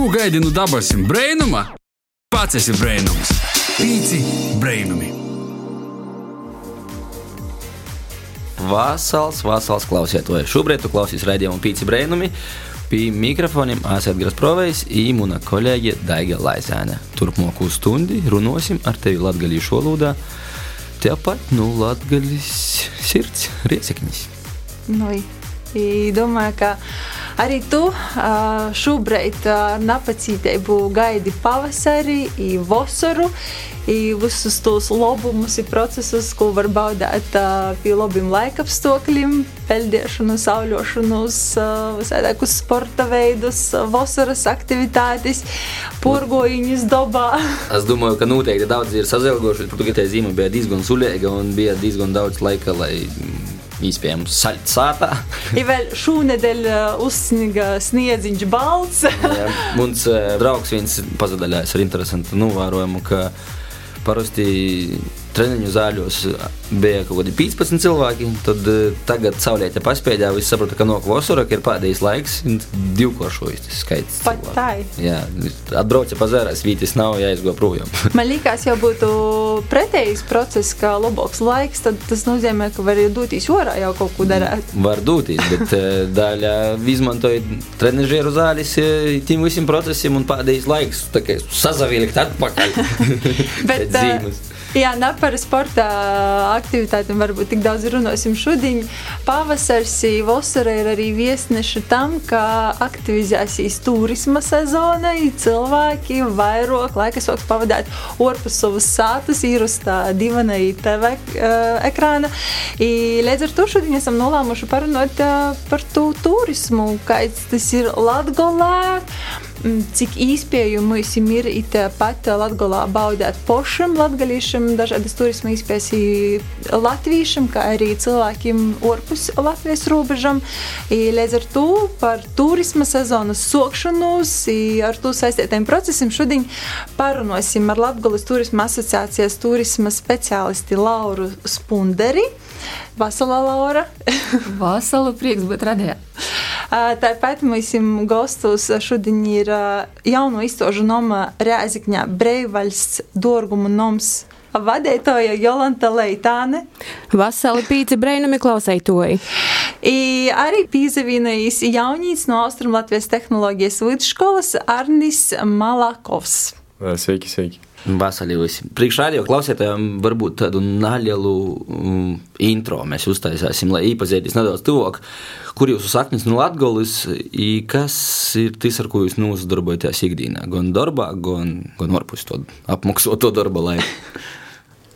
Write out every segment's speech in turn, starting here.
Ko gaidi no dabasim brainuma? Pats esi brainums. Pīci brainumi. Vasals, vasals klausieties. Šobrīd tu klausies raidījumu pīci brainumi. Pie mikrofoniem esat Gras Provejs un mana kolēģe Daiga Laizēne. Turpmāko stundi runāsim ar tevi latgalīšu valodā. Tepat nu, latgaļas sirds, rieceknis. Nu, domāju, ka arī tu šobrīd ar nepacietību gaidi pavasari, vasaru visus tos labumus procesus, ko var baudīt pie labiem laikapstākļiem, peldēšanu, sauļošanos, visādākus sporta veidus, vasaras aktivitātes, porgojiņas dabā. es domāju, ka noteikti daudz ir sazilgojuši, tur tikai zīme bija diezgan suļīga un bija diezgan daudz laika, lai iespējams saļķis sāpā. ja vēl šonadēļ uzsniga sniedziņš balts. Mums draugs viens pazadaļājis ar interesantu novērojumu, ka parasti treniņu zāļos bija kaut kādi 15 cilvēki. Tad uh, tagad saulēta paspēļā visi saprata, ka no vasara ir pēdējais laiks divkošojas tas skaits. Pat tā. Jā, atbrauca pazārās, vītis nav jāizgo projām. Man liekas, jau būtu pretējs process, kā labāks laiks, tad tas nozīmē, ka var doties orā jau kaut ko darīt. Var doties, bet daļa izmantoja trenižieru zāles tiem visiem procesiem un pēdējais laiks sazavilkt atpakaļ. bet, Jā, ne par sporta aktivitātēm varbūt tik daudz runāsim šodien. Pavasars, vasara ir arī viesneša tam, ka aktivizēsīs turisma sezona, cilvēki vairāk laika sāks pavadīt orpus savas sātas, īrustā divanai TV uh, ekrāna. I, līdz ar to šodien esam nolēmuši parunāt par to turismu, kāds tas ir Latgolē cik īspējami ir pat Latvijā baudīt pošam, latgalīšam, dažādas turisma īspējas latviešam, kā arī cilvēkiem ārpus Latvijas robežam. Līdz ar to par turisma sezonas sokšanos, ar to saistītiem procesiem šodien parunāsim ar Latvijas turisma asociācijas turisma speciālisti Lauru Spunderi. Vasala Laura. Vasala prieks būt radījā. Tāpat mums gastos šodien ir jauno izstāžu noma Rēzikņā Breivaļs Dorgumu noms vadītāja Jolanta Leitāne. Vasali pīci breinami klausētoji. I arī pīzavīnējis jaunīts no Austrum Latvijas tehnoloģijas vidusskolas Arnis Malakovs. Sveiki, sveiki! Vasarījus. Priekšrādījā klausītājiem varbūt tādu nelielu um, intro mēs uztaisīsim, lai iepazīstinātu nedaudz tuvāk, kur jūsu saknes no Latvijas, kas ir tas, ar ko jūs nodarbojaties ikdienā, gan darbā, gan, gan ārpus to apmaksoto darba laiku.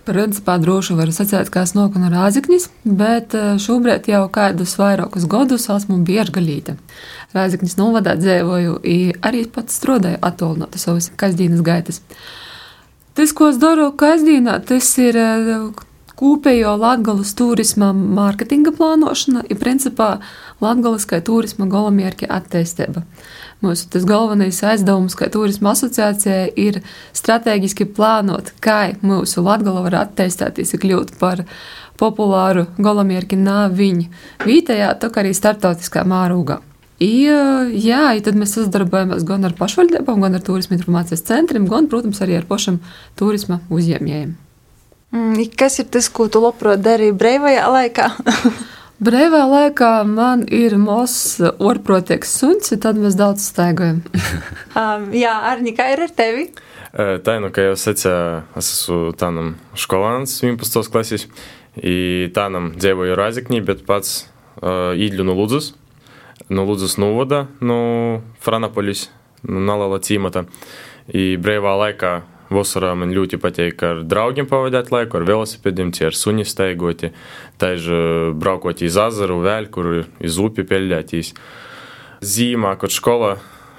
Principā droši varu sacīt, ka esmu no Rāzaknis, bet eh, šobrīd jau kādus vairākus gadus esmu biežgalīte. Rāzaknis novadā dzīvoju, arī pats strādāju attālināt savas kasdienas gaitas. Tas, ko es daru kasdienā, tas ir eh, kopējo Latvijas turisma mārketinga plānošana, ir principā Latvijas turisma galamērķa attīstība. Mūsu tas galvenais aizdevums, kā turisma asociācijai, ir strateģiski plānot, kā mūsu Latvija var attīstīties, kļūt par populāru galamērķi nā viņu vietējā, tā kā arī starptautiskā mārūgā. I, jā, i tad mēs sadarbojamies gan ar pašvaldībām, gan ar turisma informācijas centriem, gan, protams, arī ar pašiem turisma uzņēmējiem. Mm, kas ir tas, ko tu labprāt darīji brīvajā laikā? Brīvā laikā man ir mazs orprotīgs suns, tad mēs daudz staigājam. um, jā, Arni, kā ir ar tevi? Tā, nu, kā jau sacīju, es esmu tādam skolāns 11. klases, un tādam dzīvoju Razikņī, bet pats uh, īļu no Lūdzes no Lūdzes novada, no Franapolis, no Nalala cīmata. I brīvā laikā vasarā man ļoti patīk ar draugiem pavadīt laiku, ar velosipēdiem, ar suņi staigoti, taisa braukot iz azaru, vēl, kur iz upi peļļētīs. Zīmā, kad skolā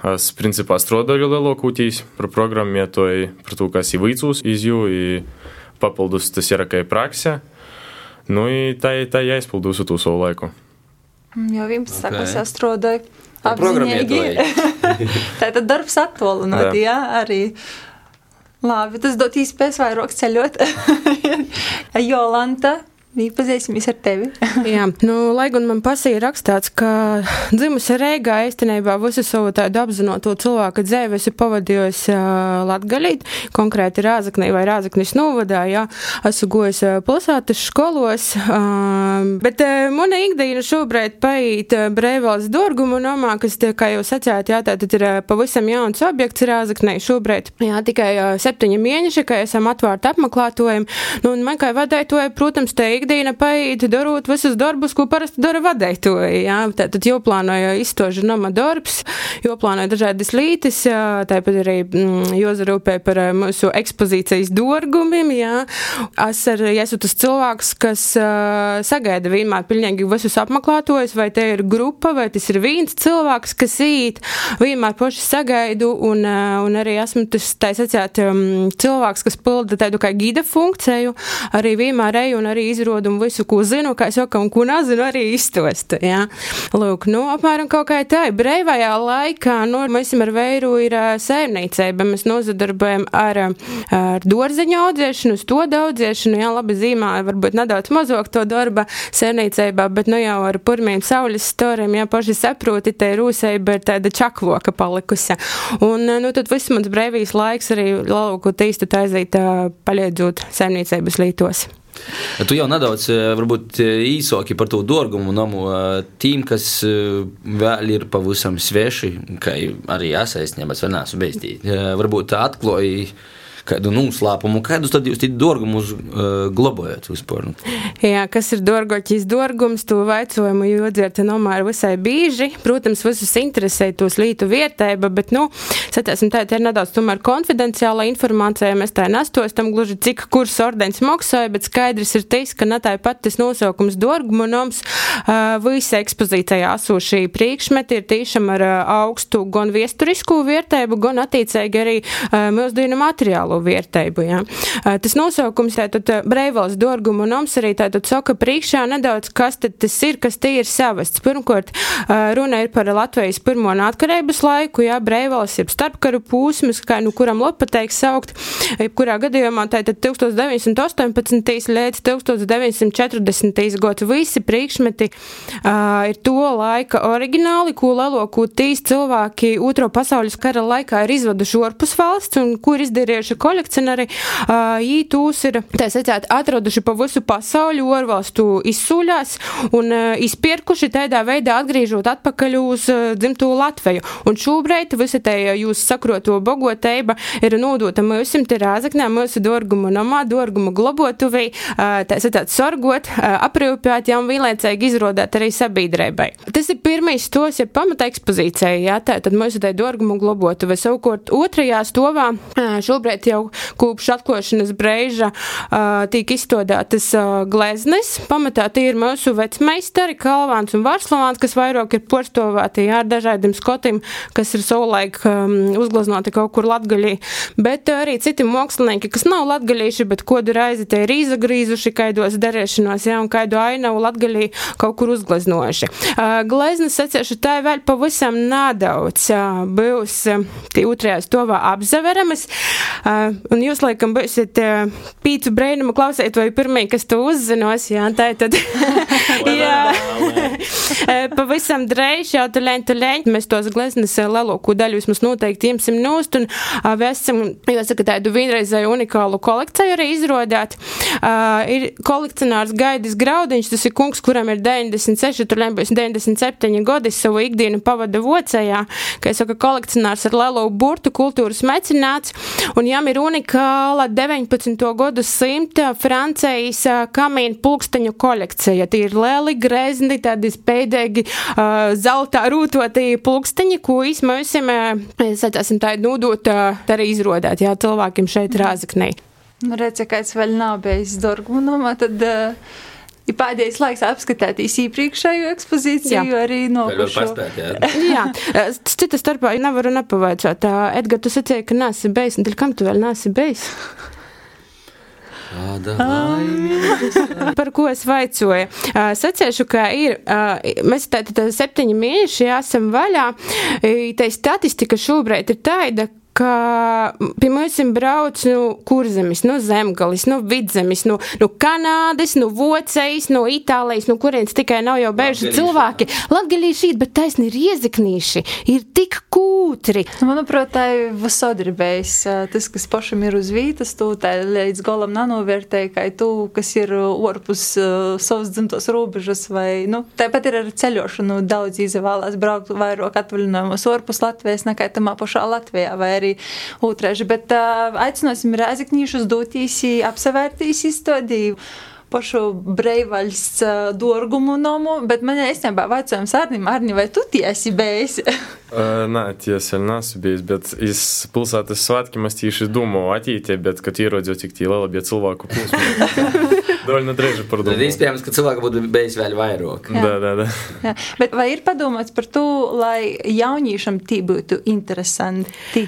es principā strādāju lielākūtīs par programmētoju, par to, kas ir vīcūs iz jū, papildus tas ir kā praksa. Nu, tā, tā jāizpildūs uz to savu laiku. Jau 11. Okay. klasē strādāju apzināti. tā tad darbs attālināt, jā. jā, arī. Labi, tas dot īspējas vairāk ceļot. Jolanta, Iepazīsimies ar tevi. Jā, nu, lai gan man pasīja rakstāts, ka dzimusi Reigā īstenībā visu savu tādu apzinoto cilvēku dzīvi esmu pavadījusi uh, Latgalīt, konkrēti Rāzaknī vai Rāzaknis novadā, jā, esmu gojis uh, pilsētas skolos, uh, bet uh, mana ikdiena šobrīd paiet uh, Breivals Dorgumu nomā, kas, te, kā jau sacījāt, jā, tātad ir uh, pavisam jauns objekts Rāzaknī šobrīd, jā, tikai uh, septiņi mēneši, ka esam atvārti apmeklētojumi, nu, un man kā vadētoja, protams, te ikdiena paiet, darot visus darbus, ko parasti dara vadētoji, jā, tātad jau plānoja izstožu nama darbs, jo plānoja dažādas lītis, jā, tāpat arī mm, jozarūpē par mūsu ekspozīcijas dorgumiem, jā, es ar, esmu tas cilvēks, kas uh, sagaida vienmēr pilnīgi visus apmeklētojus, vai te ir grupa, vai tas ir viens cilvēks, kas īt, vienmēr paši sagaidu, un, uh, un arī esmu tas, tā sacīt, um, cilvēks, kas pilda tādu kā gida funkciju, arī vienmēr eju un arī izrodu un visu, ko zinu, kā es jau un ko nezinu, arī iztostu, jā. Lūk, nu, apmēram kaut kā tā, breivajā laikā, nu, mēs ar veiru ir saimniecība, mēs nozadarbojam ar, ar dorzeņu audzēšanu, uz to daudziešanu, jā, labi zīmā, varbūt nedaudz mazāk to darba saimniecībā, bet, nu, jau ar pirmiem saules storiem, jā, paši saproti, te rūseiba ir tāda čakloka palikusi. Un, nu, tad viss mans breivijas laiks arī lauku tīstu taizīt, paliedzot saimniecības lītos. Tu jau nedaudz varbūt, īsāki par to dārgumu namu. Tiem, kas vēl ir pavisam sveši, kā arī es aizņēmu, vēl neesmu bijis. Varbūt atklāji kādu noslēpumu, kādus tad jūs dārgumus uh, glabājat vispār? Jā, kas ir dārgoķis dārgums, to vaicojumu jodzirta nomēr visai bīži. Protams, visus interesē tos lītu vietēba, bet, nu, satēsim, tā ir nedaudz tomēr konfidenciāla informācija, mēs tā nestostam gluži cik kurs ordeņs maksāja, bet skaidrs ir tas, ka ne tā pat tas nosaukums dārgumu noms uh, visa ekspozīcijā esošī priekšmeti ir tīšām ar uh, augstu gan viesturisku vietēbu, gan attiecīgi arī uh, mūsdienu materiālu vērtību. Ja. Tas nosaukums, tātad Breivals Dorguma un Oms arī tātad saka priekšā nedaudz, kas tad tas ir, kas tie ir savasts. Pirmkārt, runa ir par Latvijas pirmo atkarības laiku, ja Breivals ir starpkaru pūsmas, kā nu kuram lopateiks saukt, jebkurā gadījumā tātad 1918. līdz 1940. gads visi priekšmeti uh, ir to laika oriģināli, ko lielāko tīs cilvēki otro pasaules kara laikā ir izvaduši ārpus valsts un kur izdarījuši kolekcionāri, ītūs ir, tā sacīt, atraduši pa visu pasauli, orvalstu izsūļās un izpirkuši tādā veidā atgriežot atpakaļ uz dzimto Latviju. Un šobrīd visa tā jūs sakroto bogoteiba ir nodota mūsim te rāzaknē, mūsu dorgumu namā, dorgumu globotuvī, tā sacīt, sorgot, aprūpēt, jau vienlaicīgi izrodēt arī sabiedrībai. Tas ir pirmais stos, ja pamata ekspozīcija, jā, tā tad mūsu tā dorgumu globotuve. Savukārt otrajā stovā šobrīd jau jau kopš atklāšanas brīža tiek izstādātas gleznes. Pamatā tie ir mūsu vecmeistari, Kalvāns un Varslavāns, kas vairāk ir porstovēti ar dažādiem skotiem, kas ir savulaik um, uzgleznoti kaut kur latgaļī. Bet arī citi mākslinieki, kas nav latgaļīši, bet kodu raizi te ir izagrīzuši kaidos darēšanos, ja, un kaidu ainavu latgaļī kaut kur uzgleznojuši. Uh, gleznes secēšu tā vēl pavisam nedaudz uh, būs uh, tie otrajā stovā apzaveramas. Uh, un jūs, laikam, būsiet uh, pīcu brēnumu klausēt, vai pirmie, kas to uzzinos, jā, tā tad, jā, pavisam dreiž, jau tu leņ, tu leņ, mēs tos gleznes lielāko daļu vismaz noteikti ņemsim nost, un uh, mēs esam, jāsaka, tādu vienreizēju unikālu kolekciju arī izrodāt. Uh, ir kolekcionārs Gaidis Graudiņš, tas ir kungs, kuram ir 96, tur leņ būs 97 gadi, savu ikdienu pavada vocējā, ka es saku, kolekcionārs ar lielo burtu, kultūras mecenāts, un jām ir ir unikāla 19. gadu simta Francijas kamīnu pulksteņu kolekcija. Tie ir lieli, grezni, tādi spēdīgi, uh, zeltā rūtotie pulksteņi, ko izmēsim, sacāsim tā, nodot arī izrodēt, jā, cilvēkiem šeit rāzaknī. Nu, redz, ja kāds vēl nav bijis Dorgmunamā, tad uh, ir pēdējais laiks apskatīties iepriekšējo ekspozīciju, jā. arī nokušo. jā, cita starpā nevaru nepavaicāt. Edgar, tu sacīji, ka nesi bijis, un tad kam tu vēl nesi bijis? Par ko es vaicoju? Sacēšu, ka ir, mēs tātad septiņi mēneši esam vaļā. Tā statistika šobrīd ir tāda, ka pie mums brauc nu, kurzemis, no zemgalis, no vidzemis, no, no Kanādas, no Vocejas, no Itālijas, no kurienes tikai nav jau bēžu cilvēki. Latgalīši, bet taisni ir ieziknīši, ir tik kūtri. Manuprāt, tā ir vasodribējs. Tas, kas pašam ir uz vītas, tu tā līdz galam nanovērtēji, kā tu, kas ir orpus uh, savas dzimtos robežas, vai, nu, tāpat ir ar ceļošanu. Daudz izvēlās braukt vairāk atvaļinājumos orpus Latvijas nekā tamā pašā Latvijā, vai arī otrēži. Bet uh, aicināsim rēzikņīšus dotīs, apsevērtīs izstādījumu pašu Breivaļas uh, dorgumu nomu, bet man īstenībā vaicājums Arnim, Arni, vai tu tiesi bijis? uh, nē, tiesa, nesu bijis, bet es pilsētas svētkiem es tieši domāju attīstīt, bet, kad ierodzēju tik tie lieli cilvēku plūsmu. Довольно drēži par to. Tad iespējams, ka cilvēku būtu bijis vēl vairāk. Jā, jā, jā. jā. Bet vai ir padomāts par to, lai jauniešam tī būtu interesanti?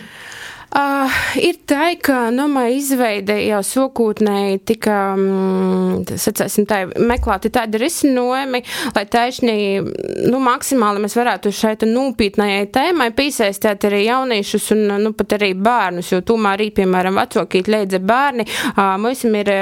Uh, ir tā, ka nomā izveide jau sokūtnēji tika, mm, sacēsim tā, meklēti tādi risinojumi, lai taisnī, nu, maksimāli mēs varētu šai nūpītnējai tēmai piesaistīt arī jauniešus un, nu, pat arī bērnus, jo tūmā arī, piemēram, vecokīt leidza bērni, uh, mums ir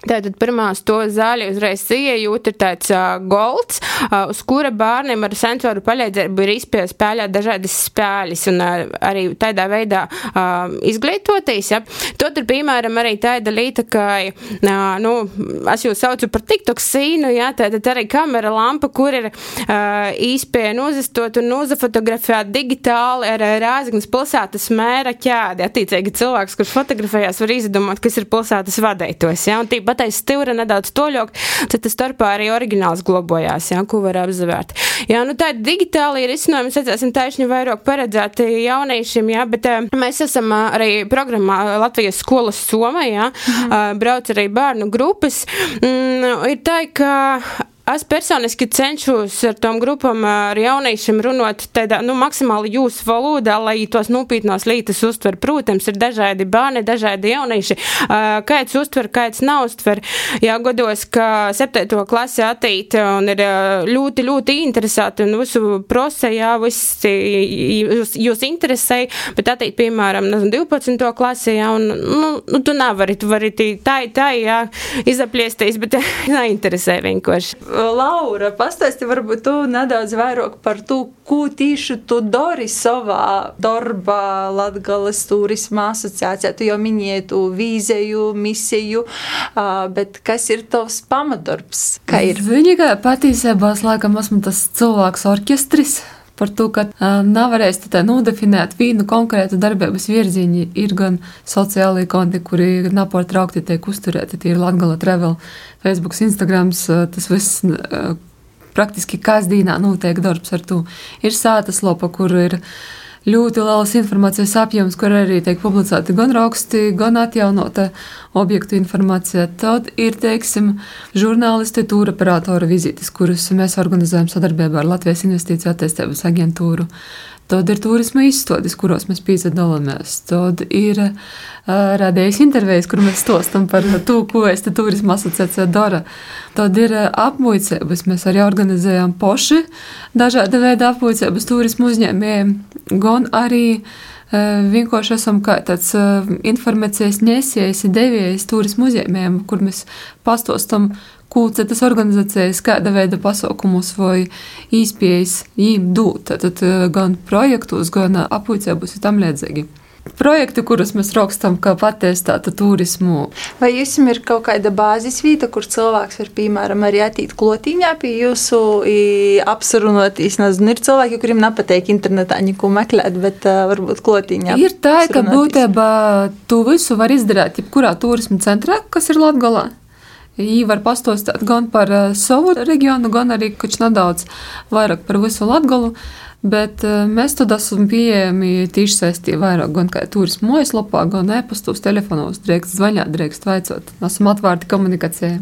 Tātad pirmā to zāļu uzreiz iejūt ir tāds uh, golds, uh, uz kura bērniem ar sensoru palīdzību ir izpējas spēlēt dažādas spēles un uh, arī tādā veidā uh, izglītoties. Ja. Tad ir, piemēram, arī tāda līta, ka, uh, nu, es jūs saucu par TikTok sīnu, ja, tātad arī kamera lampa, kur ir uh, izpēja nozastot un nozafotografēt digitāli ar Rāzignas pilsētas mēra ķēdi. Attiecīgi cilvēks, kurš fotografējās, var izdomāt, kas ir pilsētas vadītos. Ja, un tīpa pateicis stīvra nedaudz toļok, tad tas starpā arī oriģināls globojās, jā, ko var apzvērt. Jā, nu tā digitāli ir izcinājumi, mēs esam taisni vairāk paredzēti jauniešiem, jā, bet uh, mēs esam uh, arī programmā Latvijas skolas Somā, jā, mhm. uh, brauc arī bērnu grupas. Mm, ir tā, ka Es personiski cenšos ar tom grupām, ar jauniešiem runāt tādā, nu, maksimāli jūsu valodā, lai tos nopietnos lītas uztver. Protams, ir dažādi bērni, dažādi jaunieši. Kāds uztver, kāds nav uztver. Jā, godos, ka septēto klasi attīt un ir ļoti, ļoti interesēti un visu prosē, jā, viss jūs, jūs interesē, bet attīt, piemēram, 12. klasē, jā, un, nu, nu, tu nevari, tu vari tā, tā, jā, izapliesties, bet neinteresē vienkārši. Laura, pastāsti varbūt tu nedaudz vairāk par to, ko tieši tu dari savā darbā Latgales turisma asociācijā. Tu jau minēji tu vīzēju, misiju, bet kas ir tavs pamatdarbs? Kā ir? Vienīgā patiesībā, laikam, esmu tas cilvēks orķestris par to, ka uh, nav varējis nodefinēt vienu konkrētu darbības virzienu. Ir gan sociālai konti, kuri nepārtraukti tiek uzturēti, tie ir Latgala Travel, Facebook, Instagram, uh, tas viss. Uh, Praktiski kasdienā notiek darbs ar to. Ir sātas lopa, kur ir uh, ļoti liels informācijas apjoms, kur arī tiek publicēti gan raksti, gan atjaunota objektu informācija. Tad ir, teiksim, žurnālisti, tūra operatora vizītes, kuras mēs organizējam sadarbībā ar Latvijas Investīciju attīstības aģentūru. Tad ir turisma izstādes, kuros mēs piedalāmies. Tad ir uh, radījis intervijas, kur mēs stostam par to, ko es te turisma asociācijā dara. Tad ir uh, apmuicības. Mēs arī organizējam poši dažāda veida apmuicības turismu uzņēmējiem. Gan arī vienkārši esam kā tāds informācijas nesējs, devējs turismu uzņēmējiem, kur mēs pastostam, ko citas organizācijas, kāda veida pasaukumus vai īspējas viņiem dot, tad eh, gan projektos, gan apūcēbus un tam līdzīgi projekti, kurus mēs rakstam, kā patiestāta turismu. Vai jums ir kaut kāda bāzes vieta, kur cilvēks var, piemēram, arī attīt klotīņā pie jūsu apsarunotīs? Nezinu, ir cilvēki, kuriem nepateik internetā neko meklēt, bet uh, varbūt klotīņā. Ir tā, ka būtībā tu visu var izdarīt jebkurā turismu centrā, kas ir Latgalā. Viņi var pastāstīt gan par uh, savu reģionu, gan arī nedaudz vairāk par visu Latviju. Bet uh, mēs tad esam pieejami tīši saistībā vairāk gan kā turismu mājaslapā, gan e-pastos, telefonos, drīkst zvanīt, drīkst vaicot. Esam atvērti komunikācijai.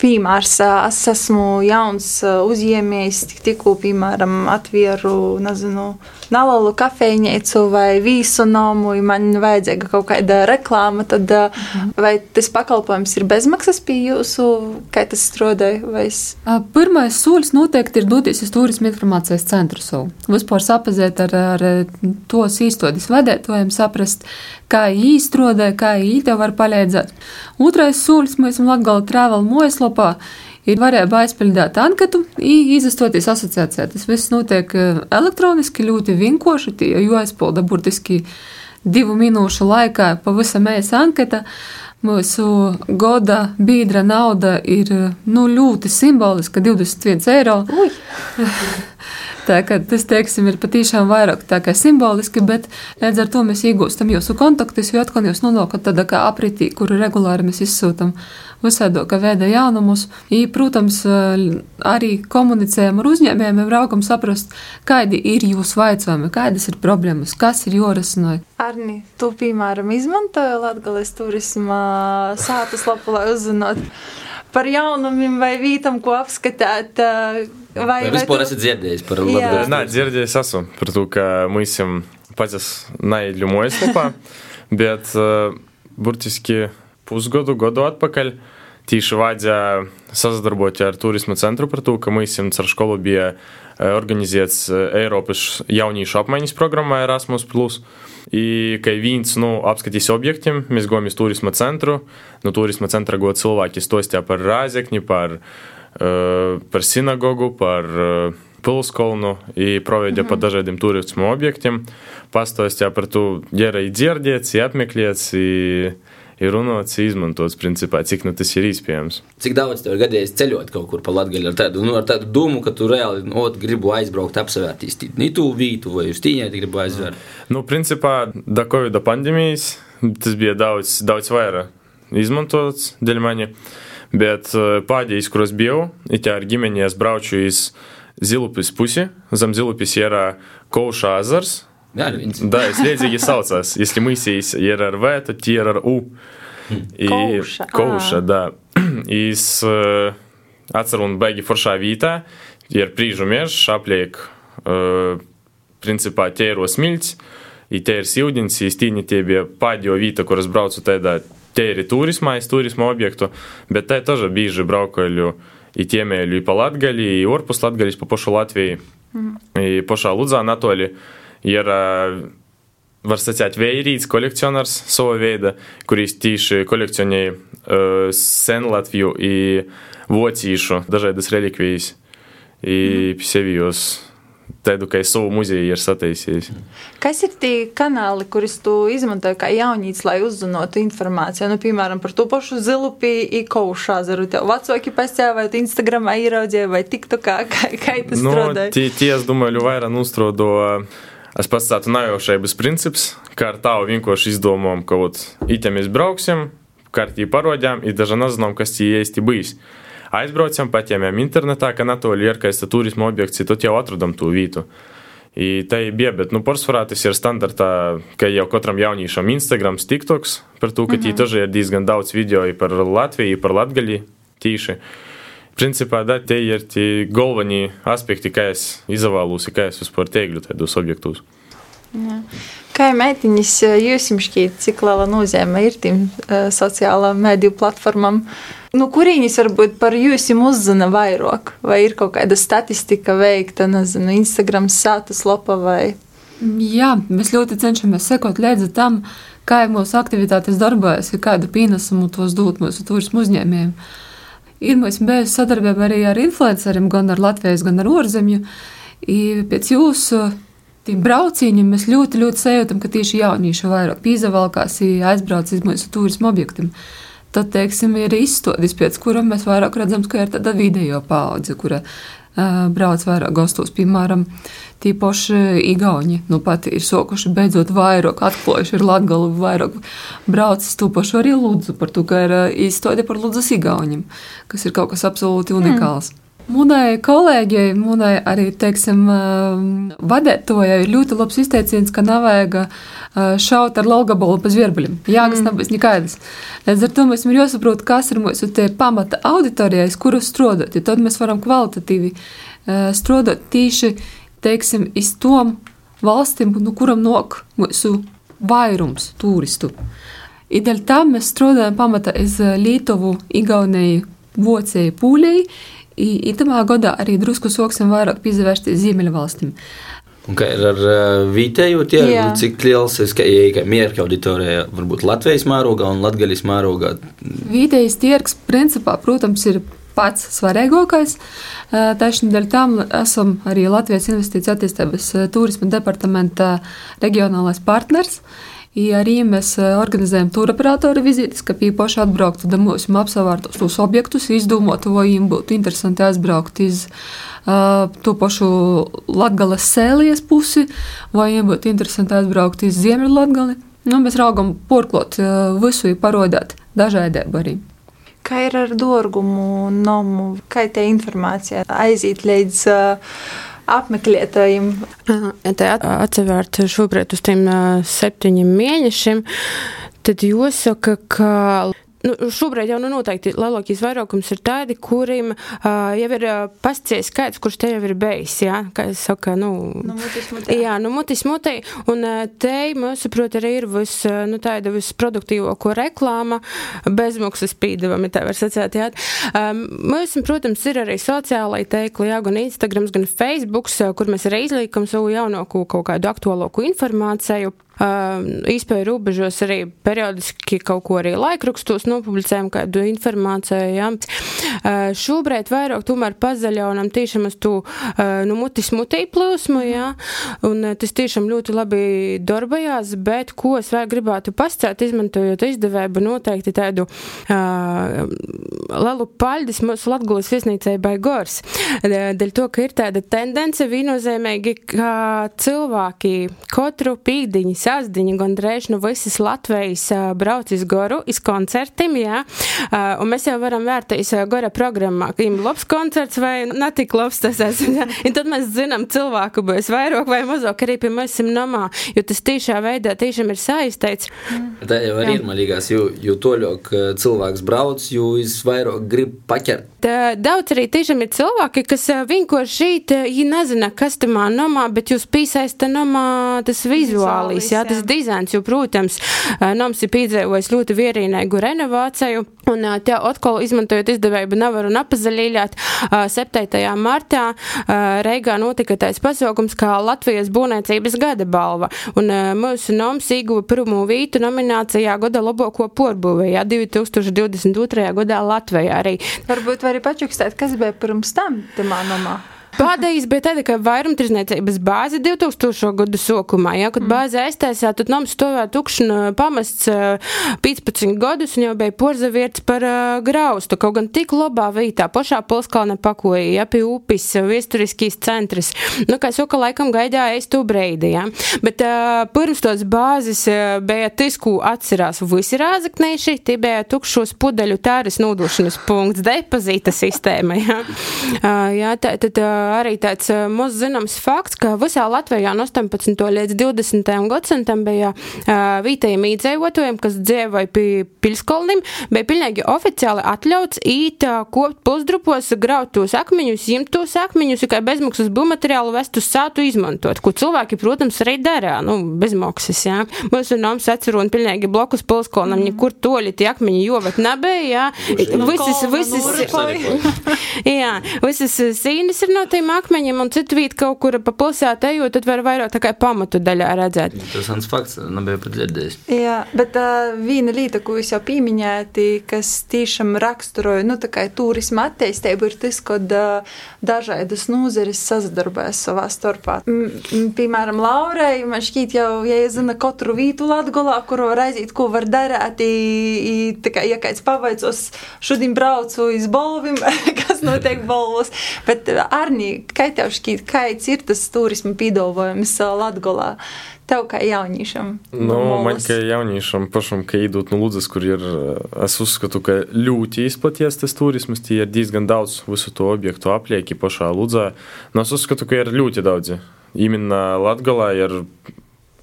Piemērs. Es esmu jauns uzņēmējs, tik, tikko, piemēram, atvieru, nezinu, nalalu kafejnīcu vai vīsu nomu, ja man vajadzīga kaut kāda reklāma, tad mhm. vai tas pakalpojums ir bezmaksas pie jūsu, kā tas strādāja? Es... Pirmais solis noteikti ir doties uz turismu informācijas centru savu. Vispār sapazēt ar, ar tos īstotis vadētojiem, saprast, kā īstrādāja, kā īte var palīdzēt. Otrais solis mēs esam Latgala Travel mājaslapā ir varēja aizpildīt anketu, izastoties asociācijā. Tas viss notiek eh, elektroniski, ļoti vienkārši, jo aizpilda burtiski divu minūšu laikā pavisam ēsa anketa. Mūsu gada biedra nauda ir nu, ļoti simboliska - 21 eiro. Tā, tas, teiksim, ir patiešām vairāk tā kā simboliski, bet līdz ar to mēs iegūstam jūsu kontaktus, jo atkal jūs nonākat tādā kā apritī, kuru regulāri mēs izsūtam visādoka veida jaunumus. I, protams, arī komunicējam ar uzņēmējiem, raugam saprast, kādi ir jūsu vaicājumi, kādas ir problēmas, kas ir jorisināja. Arni, tu, piemēram, izmantoji Latgales turisma sātas lapu, lai uzzinātu par jaunumiem vai vītam, ko apskatīt. Vai, vai vispār tu... esat dzirdējis par Latviju? Nē, dzirdējis esmu par to, ka mēs esam patys neļumojas lapā, bet uh, burtiski pusgadu, gadu atpakaļ tīši vajadzēja sadarboties ar turisma centru par to, ka mēs esam ar skolu bija organizēts Eiropas jauniešu apmaiņas programmā Erasmus. I, kai viens nu, apskatīs objektiem, mēs gājām uz turisma centru. No turisma centra gāja cilvēki stostā par Rāzekni, par, uh, par sinagogu, par uh, pilskolnu, i provedė mm -hmm. pa dažādiem turismo objektiem. Pastostā par to gerai dzirdēts, apmeklēts. I, ir runāts, izmantots, principā, cik nu, tas ir iespējams. Cik daudz tev ir gadījies ceļot kaut kur pa Latviju ar tādu, nu, ar tādu domu, ka tu reāli nu, gribi aizbraukt, apsevērtīs Nītu vītu vai uz tīņai gribi aizvērt? Nu, principā, da Covid pandēmijas tas bija daudz, daudz vairāk izmantots dēļ mani, bet eh, pēdējais, kuros biju, it ar ģimeņies brauču iz Zilupis pusi, zem Zilupis ir Kauša ezers, Да, если saucās, если мы здесь РРВ, то ТРРУ. И Коуша, Коуша да. И с atceru un baigi foršā vītā, ir prīžu mežs, apliek, uh, principā, ķēro smilts, i te ir sildins, i stīni tie bija pēdējo vīta, kuras braucu tādā, te ir turismā, es turisma objektu, bet te тоже bīži braukoļu i tiemēļu i pa Latgali, i orpus Latgalis, pa pošu Latviju, mm. i pošā Ludzā Natoli. Ir, var sacīt, vērīts kolekcionārs sava veida, kuris tieši kolekcionēja uh, sen Latviju un vocīšu dažādas relikvijas, un mm. sevijos tādu kā savu muzeju ir sataisījis. Kas ir tie kanāli, kurus tu izmantoji kā jaunīts, lai uzzinātu informāciju? Nu, piemēram, par to pašu zilupi, ikaušu azaru. Tev vecāki pasēja, vai tu Instagramā ieraudzīji, vai TikTokā, kā, kā tas nu, strādāja? Tie, tie, es domāju, vairāk nostrodo. Uh, Es pats tādu najaušības princips, kā ar tādu vienkārši izdomām, ka ot, item mēs brauksim, kartī parodjām, ir daži nezinām, kas tie īsti bijis. Aizbraucam, paķēmām internetā, ka Natūra ir kā turisma objekts, tad jau atradam to vietu. I tā ir bija, bet, nu, pārsvarā tas ir standartā, ka jau katram jauniešam Instagram, TikToks, par to, ka mm -hmm. tie taži ir diezgan daudz video par Latviju, par Latgali tīši. Principā, da, tie ir tie galvenie aspekti, kā es izvēlos, kā es vispār teiktu tādus objektus. Jā. Kā meitiņas jūs šķiet, cik liela nozīme ir tiem uh, sociālām mediju platformām? Nu, kurīņas varbūt par jums uzzina vairāk? Vai ir kaut kāda statistika veikta, nezinu, Instagram status lapa vai? Jā, mēs ļoti cenšamies sekot līdzi tam, kā mūsu aktivitātes darbojas, kādu pienesumu tos dot mūsu turismu uzņēmējiem. Uh, Ir mēs bijuši sadarbībā arī ar influenceriem, gan ar Latvijas, gan ar ārzemju. Pēc jūsu braucieniem mēs ļoti, ļoti sajūtam, ka tieši jaunieši vairāk pīzavalkās, aizbrauc uz mūsu turismu objektiem. Tad, teiksim, ir izstādes, pēc kurām mēs vairāk redzam, ka ir tāda video paudze, kura brauc vairāk gastos, piemēram, tīpaši Igauni. Nu, pat ir sokuši beidzot vairāk, atklājuši ir Latgalu vairāk braucis tūpaši arī Ludzu par to, ka ir izstāde par Ludzas Igauņiem, kas ir kaut kas absolūti unikāls. Mm. Munai kolēģei, munai arī, teiksim, vadētojai ir ļoti labs izteiciens, ka nav vajag šaut ar laugabolu pa zvierbuļiem. Jā, kas mm. nebūs nekādas. Līdz ar to mums ir jāsaprot, kas ir mūsu pamata auditorijais, kurus strādāt, ja tad mēs varam kvalitatīvi strādāt tīši, teiksim, iz tom valstīm, no kuram nok mūsu vairums turistu. Ideļ tam mēs strādājam pamata iz Lietuvu, Igauniju, Vocēju, Pūlēju. Itamā gadā arī drusku soksim vairāk pievērsties Ziemeļu valstīm. Un kā ir ar uh, vietējo tirgu, cik liels ir ka mērķa auditorija, varbūt Latvijas mērogā un Latvijas mērogā? Vietējais tirgs, principā, protams, ir pats svarīgākais. Tieši dēļ tam esam arī Latvijas Investīcijas attīstības turisma departamenta reģionālais partners. I arī mēs organizējam turoperatoru vizītes, ka īpaši atbrauktu da mūsu apsavārtos tos objektus, izdomātu, vai viņiem būtu interesanti aizbraukt iz uh, to pašu Latgales sēlies pusi, vai viņiem būtu interesanti aizbraukt iz Ziemeļlatgali. Nu, mēs raugam porklot uh, visu, parodāt dažādību arī. Kā ir ar dārgumu, nomu, kā tā informācija aiziet līdz uh, apmeklētājiem? Tā atsevišķi šobrīd uz tiem septiņiem mēnešiem, tad jāsaka, ka Nu, šobrīd jau nu, noteikti lielākais vairākums ir tādi, kuriem uh, jau ir uh, pasties skaits, kurš te jau ir bijis. Jā, kā es saku, nu, nu mutis mutē. Jā, nu, mutis mutē. Un uh, te, mums, saprot, arī ir vis, uh, nu, tāda visproduktīvāko reklāma, bezmaksas pīdavami, tā var sacēt, jā. Um, mums, protams, ir arī sociālai teikli, jā, gan Instagrams, gan Facebooks, kur mēs arī izliekam savu jaunāko kaut kādu aktuālāku informāciju Īspēju robežos arī periodiski kaut ko arī laikrakstos nopublicējam kādu informāciju. Ja. Šobrīd vairāk tomēr pazaļaunam tiešām uz to nu, mutis mutī plūsmu, ja. un tas tiešām ļoti labi darbojās, bet ko es vēl gribētu pascēt, izmantojot izdevēju noteikti tādu uh, lielu paļdis mūsu Latgulas viesnīcai Baigors. Dēļ to, ka ir tāda tendence viennozīmīgi, ka cilvēki katru pīkdiņu sazdiņu, gandrīz nu visas Latvijas brauc iz Goru, iz koncertiem, jā, un mēs jau varam vērtēt Gora programmā, ka ir labs koncerts vai netik labs tas esmu, un tad mēs zinām cilvēku būs vairāk vai mazāk arī pie mums namā, jo tas tiešā veidā tiešām ir saistīts. Mm. Tā jau arī ir malīgās, jo, jo toļok cilvēks brauc, jo es vairāk grib paķert. Tā, daudz arī tiešām ir cilvēki, kas vienkārši šīt, viņi nezina, kas tam namā, bet jūs piesaista namā tas vizuālis, jā, tas dizains, jo, protams, nams ir piedzīvojis ļoti vierīnēgu renovāciju, un te atkal izmantojot izdevēju nevaru un apazaļīļāt, 7. martā Reigā notika tais pasaukums kā Latvijas būvniecības gada balva, un mūsu nams ieguva pirmo vītu nominācijā gada labāko porbūvējā 2022. gadā Latvijā arī. Varbūt var arī pačukstēt, kas bija pirms tam tamā namā. Pēdējais bija tāda, ka vairumtirdzniecības bāze 2000. gadu sākumā, ja, kad mm. bāze aiztaisīja, tad noms stāvēja tukšs pamests 15 gadus un jau bija porzavietis par uh, graustu, kaut gan tik labā vietā, pašā Polskalna pakoja, ja, pie upes, viesturiskīs centrs. Nu, kā saka, laikam gaidāja es to breidi, ja. Bet uh, pirms tos bāzes uh, bija tas, ko atcerās visi rāzaknīši, tie bija tukšos pudeļu tāras nodošanas punkts, depozīta sistēma, ja. Uh, ja tā, tad, uh, arī tāds maz zināms fakts, ka visā Latvijā no 18. līdz 20. gadsimtam bija vietējiem īdzējotājiem, kas dzīvoja pie pilskolnim, bija pilnīgi oficiāli atļauts īt kopt pusdrupos, graut tos akmeņus, jimt tos akmeņus, kā bezmaksas būvmateriālu vest uz sātu izmantot, ko cilvēki, protams, arī darā, nu, bezmaksas, jā. Mūsu nams atcerot pilnīgi blokus pilskolnam, nekur toļi tie akmeņi jovat nebija, jā. Visas, visas, jā, visas sīnes ir no tiem akmeņiem, un citu vīt kaut kur pa pilsētu ejot, tad var vairāk tā kā pamatu daļā redzēt. Interesants fakts, nebija pat dzirdējis. Jā, bet uh, viena lieta, ko jūs jau pieminējāt, kas tiešām raksturoja, nu, tā kā turisma attīstību, ir tas, ka uh, dažādas nozeres sazadarbojas savā starpā. M piemēram, Laurai, man šķiet jau, ja zina katru vītu Latgolā, kur var aiziet, ko var darīt, i, i, tā kā, ja kāds pavaicos, šodien braucu iz Bolvim, kas notiek Bolvos, bet Arni Aini, kā tev šķiet, kāds ir tas turisma pīdolojums Latgolā? Tev kā jauniešam? Nu, man kā jauniešam pašam, ka idūt no Ludzas, kur ir, es uzskatu, ka ļoti izplaties tas turismas, tie ir diezgan daudz visu to objektu aplieki pašā Ludzā. Nu, es uzskatu, ka ir ļoti daudzi. Именно Latgalā ir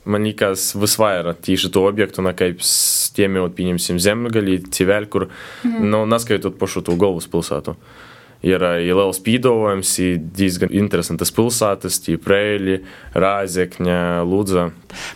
man liekas, visvairāk tieši to objektu, na, kaip tiem jau, pieņemsim, zemgalī, civēl, kur, mm. nu, neskaitot pašu to galvaspilsētu. Ir, ir liels pīdolojums, ir diezgan interesantas pilsētas, tie Preļi, Rāzekņa, Lūdza.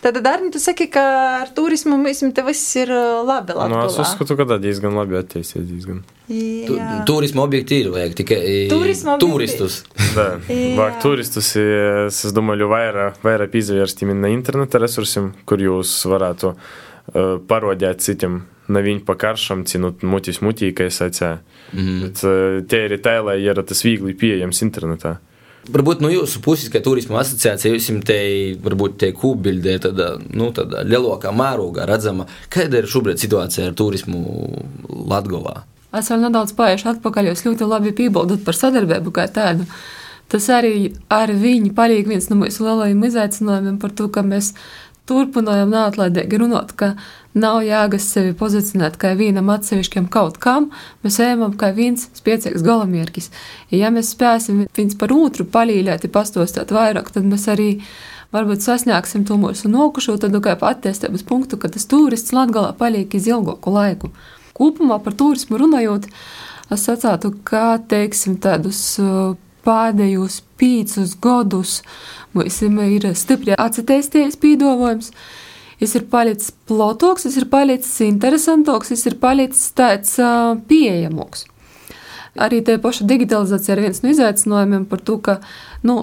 Tad, Dārni, tu saki, ka ar turismu mēs te viss ir labi Latvijā. Nu, es uzskatu, ka tā diezgan labi attīstīsies diezgan. Tu, turisma objekti ir, vajag tikai turistus. Da, vajag turistus, es, es domāju, vairāk, vairāk izvērst imенно interneta resursiem, kur jūs varētu uh, parodēt citiem na viņu pakaršam, ci nu mutis mutīkai sacē. Mm -hmm. Bet tie ir lai ir tas viegli pieejams internetā. Varbūt no jūsu puses, kā turisma asociācija, jums te varbūt tie kūbildē tāda, nu, tāda lielākā mērogā redzama. Kāda ir šobrīd situācija ar turismu Latgolā? Es vēl nedaudz paiešu atpakaļ, jūs ļoti labi piebildat par sadarbību kā tādu. Tas arī ar viņu palīdz viens no mūsu lielajiem izaicinājumiem par to, ka mēs turpinājām neatlaidīgi runāt, ka nav jēgas sevi pozicionēt kā vienam atsevišķam kaut kam, mēs ejam kā viens spēcīgs galamierkis. Ja mēs spēsim viens par otru palīdzēt, pastostāt vairāk, tad mēs arī varbūt sasniegsim to mūsu nokušo tādu kā attīstības punktu, ka tas turists Latgalā paliek iz ilgāku laiku. Kopumā par turismu runājot, es sacātu, ka, teiksim, tādus pēdējos piecus gadus mums ir stipri atcitēsties pīdolojums, Viņš ir palicis plotoks, viņš ir palicis interesantāks, viņš ir palicis tāds uh, pieejamāks. Arī tā paša digitalizācija ir viens no izaicinājumiem par to, ka, nu,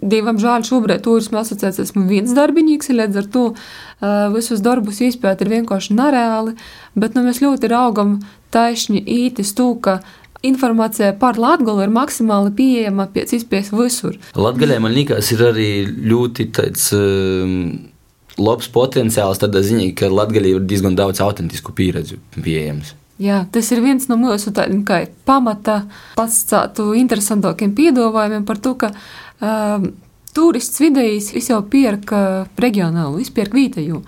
divam žēl, šobrīd turisma asociācijas esmu viens darbinīgs, līdz ar to uh, visus darbus izpēt ir vienkārši nereāli, bet nu, mēs ļoti raugam taisni ītis to, ka informācija par Latviju ir maksimāli pieejama pēc iespējas visur. Latvijā man liekas, ir arī ļoti tāds. Um labs potenciāls tādā ziņā, ka Latvijā ir diezgan daudz autentisku pieredzi pieejams. Jā, tas ir viens no mūsu tādiem kā pamata pastāstu interesantākiem piedāvājumiem par to, ka um, turists vidējs jau pērk reģionālu, izpērk vietēju.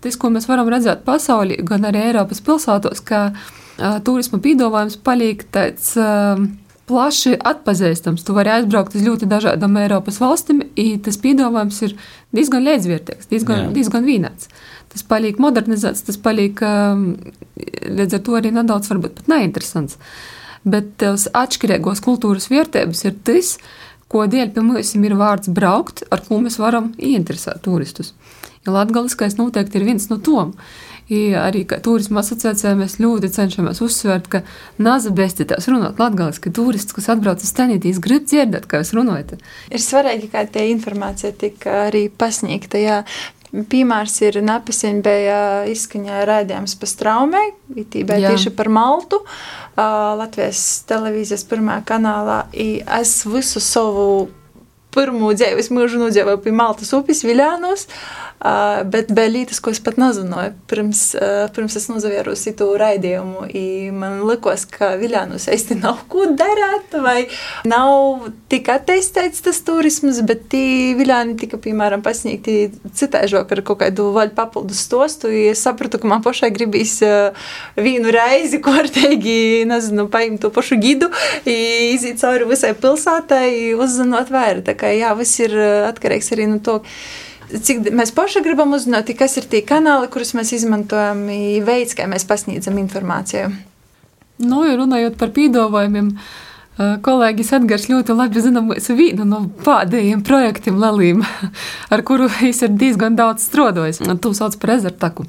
Tas, ko mēs varam redzēt pasaulī, gan arī Eiropas pilsētos, ka uh, turisma piedāvājums paliek tāds. Uh, plaši atpazīstams. Tu vari aizbraukt uz ļoti dažādām Eiropas valstīm, un tas piedāvājums ir diezgan līdzvērtīgs, diezgan, Jā. diezgan vienāds. Tas paliek modernizēts, tas paliek um, līdz ar to arī nedaudz varbūt pat neinteresants. Bet tās atšķirīgos kultūras vērtības ir tas, ko dēļ pie mums ir vārds braukt, ar ko mēs varam ieinteresēt turistus. Ja latgaliskais noteikti ir viens no tom. Arī turisma asociācijā mēs ļoti cenšamies uzsvērt, ka nāza bestitās runāt latgaliski turists, kas atbrauc uz stanītīs, grib dzirdēt, kā jūs runājat. Ir svarīgi, kā tie informācija tika arī pasniegta, jā. Piemērs ir Napasien bija izskaņā rādījums pa straumē, itībā tieši par Maltu, Latvijas televīzijas pirmā kanālā. Es visu savu pirmo dzīves mūžu nodzīvoju pie Maltas upes Viļānos. Uh, Uh, bet bija lietas, ko es pat nezināju. Pirms, uh, pirms es nozavēru citu raidījumu, man likās, ka Viljānus īsti nav ko darīt, vai nav tik attīstīts tas turisms, bet tī Viljāni tika, piemēram, pasniegti citaižok ar kaut kādu vaļu papildus stostu. Es sapratu, ka man pašai gribīs uh, vienu reizi, kārtīgi, nezinu, paimt to pašu gidu, iziet cauri visai pilsētai, uzzinot vairāk. Tā kā jā, viss ir atkarīgs arī no to cik mēs paši gribam uzzināt, kas ir tie kanāli, kurus mēs izmantojam, veids, kā mēs pasniedzam informāciju. Nu, runājot par pīdolojumiem, kolēģis Edgars ļoti labi zina mūsu vienu no pēdējiem projektiem Lelīm, ar kuru viņš ir diezgan daudz strādājis. Tu sauc par ezertaku.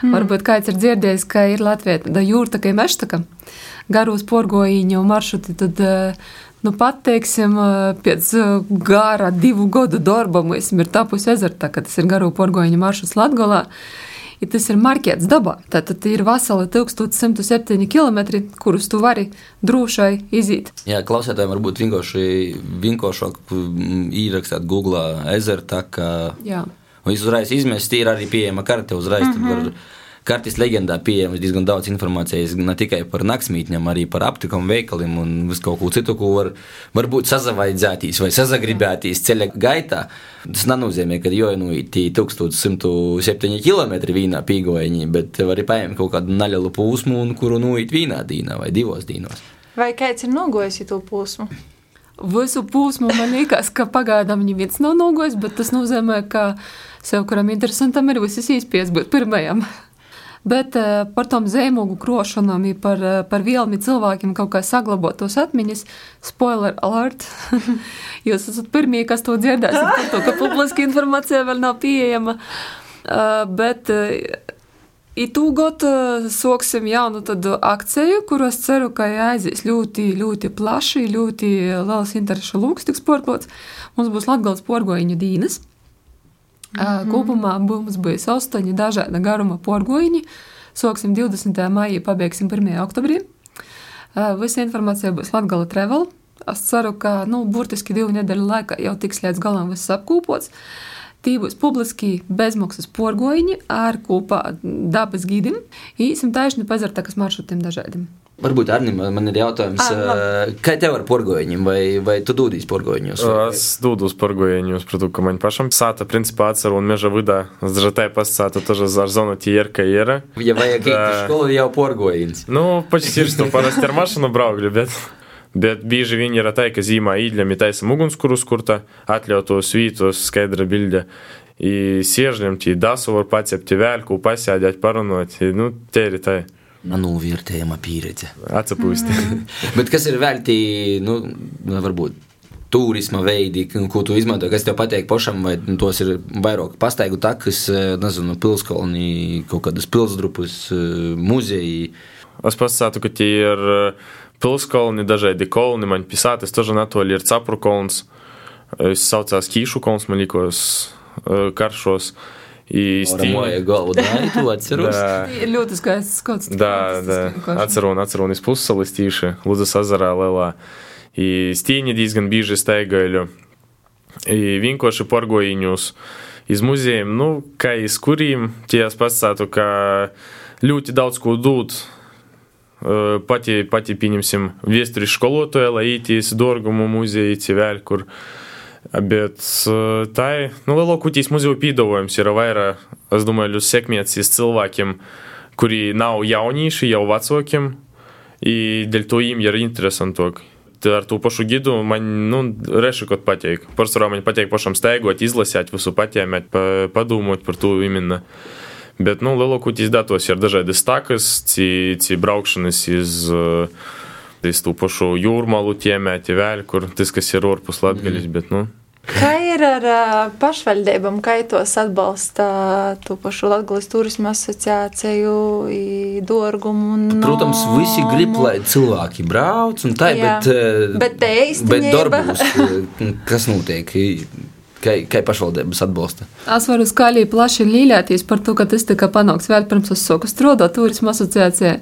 Mm. Varbūt kāds ir dzirdējis, ka ir Latvija tāda jūrtaka, meštaka, garos porgoīņu maršruti, tad uh, Nu, pat, teiksim, pēc gara divu gadu darba mums ir tapusi ezerta, ka tas ir garo porgoņa maršruts Latgolā. Ja tas ir marķēts dabā, tad ir vesela 1107 km, kurus tu vari drošai iziet. Jā, klausētājiem varbūt vienkārši vienkāršāk ierakstīt Google ezerta, ka Jā. viņš uzreiz izmest, ir arī pieejama karte, uzreiz mm -hmm. Var kartes leģendā pieejams diezgan daudz informācijas ne tikai par naktsmītņiem, arī par aptikumu veikaliem un visu kaut ko citu, ko var, var būt sazavaidzētīs vai sazagribētīs ceļa gaitā. Tas nenozīmē, ka jau nu, ir 1107 km vīnā pīgoņi, bet var arī paņemt kaut kādu nelielu pūsmu, kuru nuīt vīnā dīnā vai divos dīnos. Vai kāds ir nogojis to pūsmu? Visu pūsmu man liekas, ka pagaidām neviens nav nogojis, bet tas nozīmē, ka sev kuram interesantam ir visas īspējas būt pirmajam. Bet uh, par tom zīmogu krošanām, par, uh, par vielmi cilvēkiem kaut kā saglabāt tos atmiņas, spoiler alert. Jūs esat pirmie, kas to dzirdēsiet, to, ka publiska informācija vēl nav pieejama. Uh, bet Itūgot soksim jaunu akciju, kuros ceru, ka aizies ļoti, ļoti plaši, ļoti liels interešu lūks tiks porklots. Mums būs Latgals porgoiņu dīnas. Mm -hmm. Kopumā mums būs astoņi dažāda garuma porgoiņi. Soksim 20. maijā, pabeigsim 1. oktobrī. Visa informācija būs Latgala Travel. Es ceru, ka nu, burtiski divu nedēļu laikā jau tiks līdz galam viss apkūpots Uh, Tī būs publiski bezmaksas porgoņi ar kopā dabas gidim. Īsim taisni pazartakas maršrutiem dažādiem. Varbūt Arnim, man ir jautājums, à, kā tev ar porgoņiem, vai, vai tu dūdīs porgoņus? Es dūdos porgoņus, protams, ka man pašam sāta, principā, atceru un meža vidā, zžatai pasāta, тоже ar zonu тierка ера. Ja vajag iet uz skolu, jau porgoņus. Nu, почти что, parasti ar mašanu braukļu, bet... Bet bieži vien ir tā, ka zīmā īļam ir taisam ugunskurus, kur tā atļautos vītos skaidra bilde. I siežļam tī dasu var pacept vēlku, pasēdēt, parunot. I, nu, te ir tā. Manuvērtējama pieredze. Atsapūsti. Bet kas ir vēl tī, nu, varbūt turisma veidi, ko tu izmanto, kas tev patīk pašam, vai nu, tos ir vairāk pastaigu takas, nezinu, pilskolni, kaut kādas pilsdrupus, muzeji. Es pasātu, ka tie ir pilskalni, dažādi kolni, man pisātas, тоже Anatolija ir Capru kolns, es saucās Kīšu kolns, man likos karšos. Moja galva, da, tu atceros. Ir ļoti skaists skots. Da, da, atceru un atceru un es pussalis tīši Lūdzas azarā lielā. I stīņi diezgan bieži staigāju. I vienkārši porgojiņus iz muzejiem, nu, kā iz kuriem tie es pasātu, ka ļoti daudz ko dūt pati, pati pieņemsim, viestri školotoje laikytis, Dorgumo muziejai įsivel, kur. Bet tai, nu, Lelokutys muziejų pydavojams yra vaira, aš думаю, sėkmės į cilvēkiem, kuri nav jaunīši, jau vecākiem, ir dėl to jiem yra interesantāk. Ar tų pašų gydų man, nu, reiškia, kad pateik. Parsvarā man pateik pašam steigot, izlasēt, visu patiemet, padomot par to imienu. Bet, nu, lielākoties datos ir dažādi stakas, ci, ci braukšanas iz, iz tų pašu jūrmalu tiemēti vēl, kur tas, kas ir orpus latgaļas, mm. bet, nu. Kā ir ar pašvaldībām, kā tos atbalsta to pašu Latvijas turisma asociāciju, dārgumu? No, Protams, visi grib, lai cilvēki brauc un tā, Jā. bet, bet te bet darbos, kas notiek? Kā, kā pašvaldības atbalsta? Es varu skaļi plaši līļāties par to, ka tas tika panākts vēl pirms es sāku strādāt turisma asociācijā.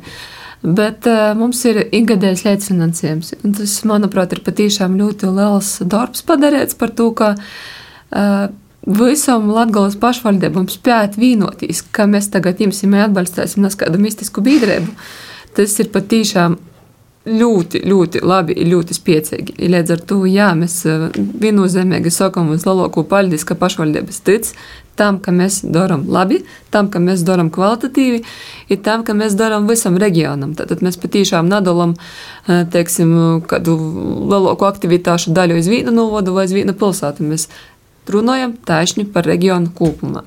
Bet uh, mums ir ikgadējs līdzfinansējums. Tas, manuprāt, ir patiešām ļoti liels darbs padarīts par to, ka uh, visam Latvijas pašvaldībam spēt vienoties, ka mēs tagad imsim atbalstīsim kādu mistisku biedrību. Tas ir patiešām ļoti, ļoti labi, ļoti spēcīgi. Līdz ar to, jā, mēs eh, viennozīmīgi sakām uz lielāko paldies, ka pašvaldības tic tam, ka mēs darām labi, tam, ka mēs darām kvalitatīvi, ir tam, ka mēs darām visam reģionam. Tad mēs patiešām eh, teiksim, kādu lielāku aktivitāšu daļu uz vienu novadu vai uz vienu pilsētu. Mēs runājam taisni par reģionu kopumā.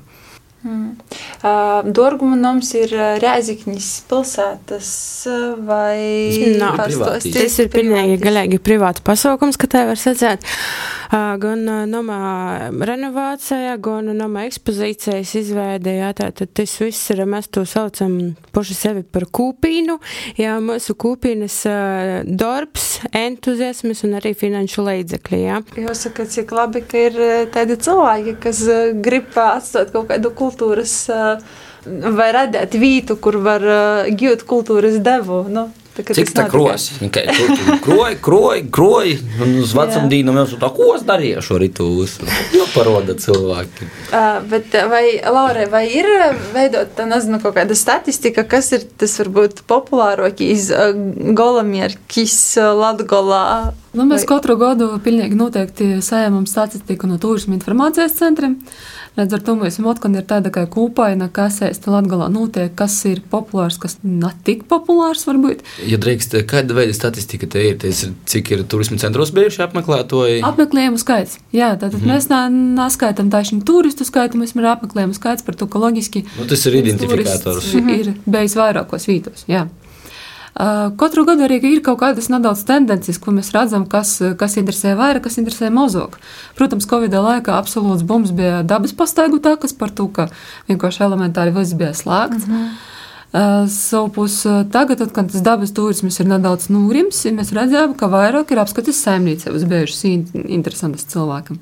Dorguma noms ir Rēzikņas pilsētas vai Nā, pastos? Tas ir pilnīgi galīgi privāta pasaukums, ka tā var sacēt. Gan nomā renovācijā, gan nomā ekspozīcijas izveidē, jā, tātad tas viss ir, mēs to saucam poši sevi par kūpīnu, jā, mūsu kūpīnas darbs, entuziasmas un arī finanšu līdzekļi, jā. Jāsaka, cik labi, ka ir tādi cilvēki, kas grib atstāt kaut kādu kultūru kultūras vai radīt vietu, kur var gūt kultūras devu. Nu. Cik tā krosi? Kroji, kroji, kroji. Un uz vecumdīnu mēs tā ko es ar to visu. Jo paroda cilvēki. Uh, bet vai, Laura, vai ir veidot, nezinu, kaut kāda statistika, kas ir tas varbūt populārākais uh, golamierkis Latgolā? Nu, mēs vai... katru gadu pilnīgi noteikti saņemam statistiku no Turisma informācijas centriem. Līdz ar to mums Motkana ir tāda kā kūpaina, kas ēsta Latgalā notiek, kas ir populārs, kas nav tik populārs varbūt. Ja drīkst, kāda veida statistika te ir? Ties, cik ir turismu centros bijuši apmeklētoji? Apmeklējumu skaits. Jā, tātad mm. mēs neskaitām taisni turistu skaitu, mēs esam apmeklējumu skaits par to, ka loģiski. Nu, tas ir identifikators. Ir bijis vairākos vītos, jā. Katru gadu arī ir kaut kādas nedaudz tendences, ko mēs redzam, kas, kas interesē vairāk, kas interesē mazāk. Protams, Covid laikā absolūts bums bija dabas pastaigu takas par to, ka vienkārši elementāri viss bija slēgts. Mm -hmm. Uh, Savpus tagad, tad, kad tas dabas turisms ir nedaudz nūrims, mēs redzējām, ka vairāk ir apskatis saimniecības bijušas interesantas cilvēkam.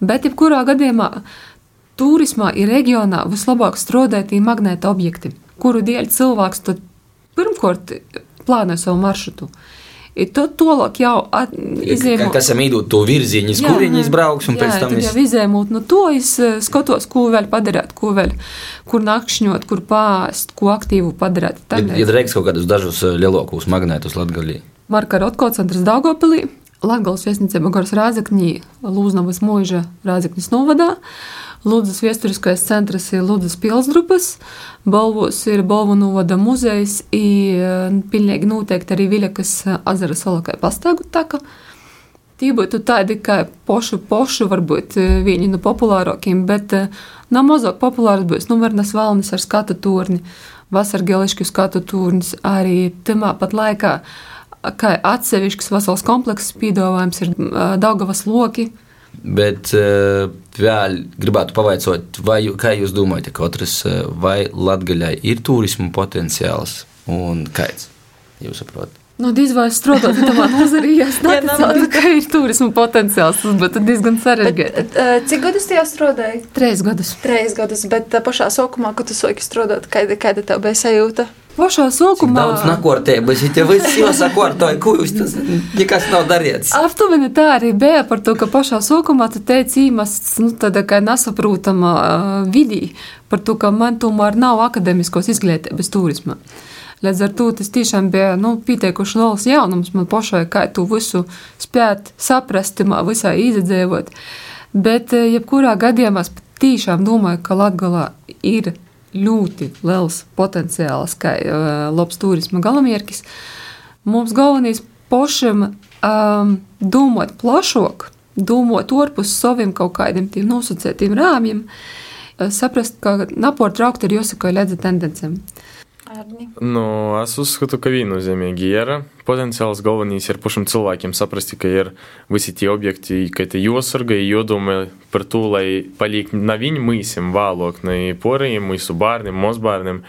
Bet, jebkurā gadījumā, turismā ir reģionā vislabāk strādātie magnēta objekti, kuru dēļ cilvēks pirmkārt plānoja savu maršrutu. I to tālāk jau izņēma. Kas ir mīdot to virzienu, kur viņi izbrauks, un jā, pēc tam es... jau izņēmot no to, es eh, skatos, ko vēl padarīt, ko vēl, kur nakšņot, kur pāst, ko aktīvu padarīt. Tad, ja, ja reiks kaut kādus dažus eh, lielākus magnētus Latgalī. Marka Rotko centrs Daugopilī, Latgals viesnīcība Gors Rāzakņī, Lūznavas mūža Rāzakņas novadā. Lūdzas viesturiskais centrs ir Lūdzas pilsdrupas, Balvos ir Balvu novada muzejs, i pilnīgi noteikti arī Viļakas azara salakai pastaigu taka. Tī būtu tādi, kā pošu, pošu, varbūt viņi no populārākiem, bet nav mazāk populārs būs, nu, Varnas Valnis ar skatu turni, Vasargelišķu skatu turnis, arī tamā pat laikā, kā atsevišķs vesels komplekss pīdovājums ir Daugavas loki, Bet uh, vēl gribētu pavaicot, vai, kā jūs domājat, katrs, uh, vai Latvijai ir turismu potenciāls un kāds? Jūs saprotat? Nu, vai strādāt tādā nozarī, ja es neticētu, ka ir turismu potenciāls, tas būtu diezgan sarežģīti. Uh, cik gadus tajā strādāji? Trīs gadus. Trīs gadus, bet pašā sākumā, kad tu sāki strādāt, kāda, kāda tev bija sajūta? Pašā sākumā daudz nakortējas, ja viss jau sakārtoja, jūs tas nekas nav darīts. Aptuveni tā arī bija par to, ka pašā sākumā tu teici īmasts, nu, tāda kā nesaprotama uh, vidī, par to, ka man tomēr nav akademiskos izglītības turisma. Līdz ar to tas tiešām bija nu, pietiekuši liels jaunums man pašai, kā to visu spēt saprast, visai izdzēvot. Bet, jebkurā gadījumā es tiešām domāju, ka Latgalā ir ļoti liels potenciāls, kā uh, labs turisma galamērķis. Mums galvenais pašam um, domāt plašāk, domāt ārpus saviem kaut kādiem tiem nosacītiem rāmjiem, saprast, ka naport traukt ir jāsako līdzi tendencēm. Arni? Nu, es uzskatu, ka viennozīmīgi ir potenciāls galvenais ir pašam cilvēkiem saprast, ka ir visi tie objekti, ka te jāsarga, jādomā par to, lai paliek na viņu mīsim vēlāk, ne poriem, mūsu bērniem, mazbērniem,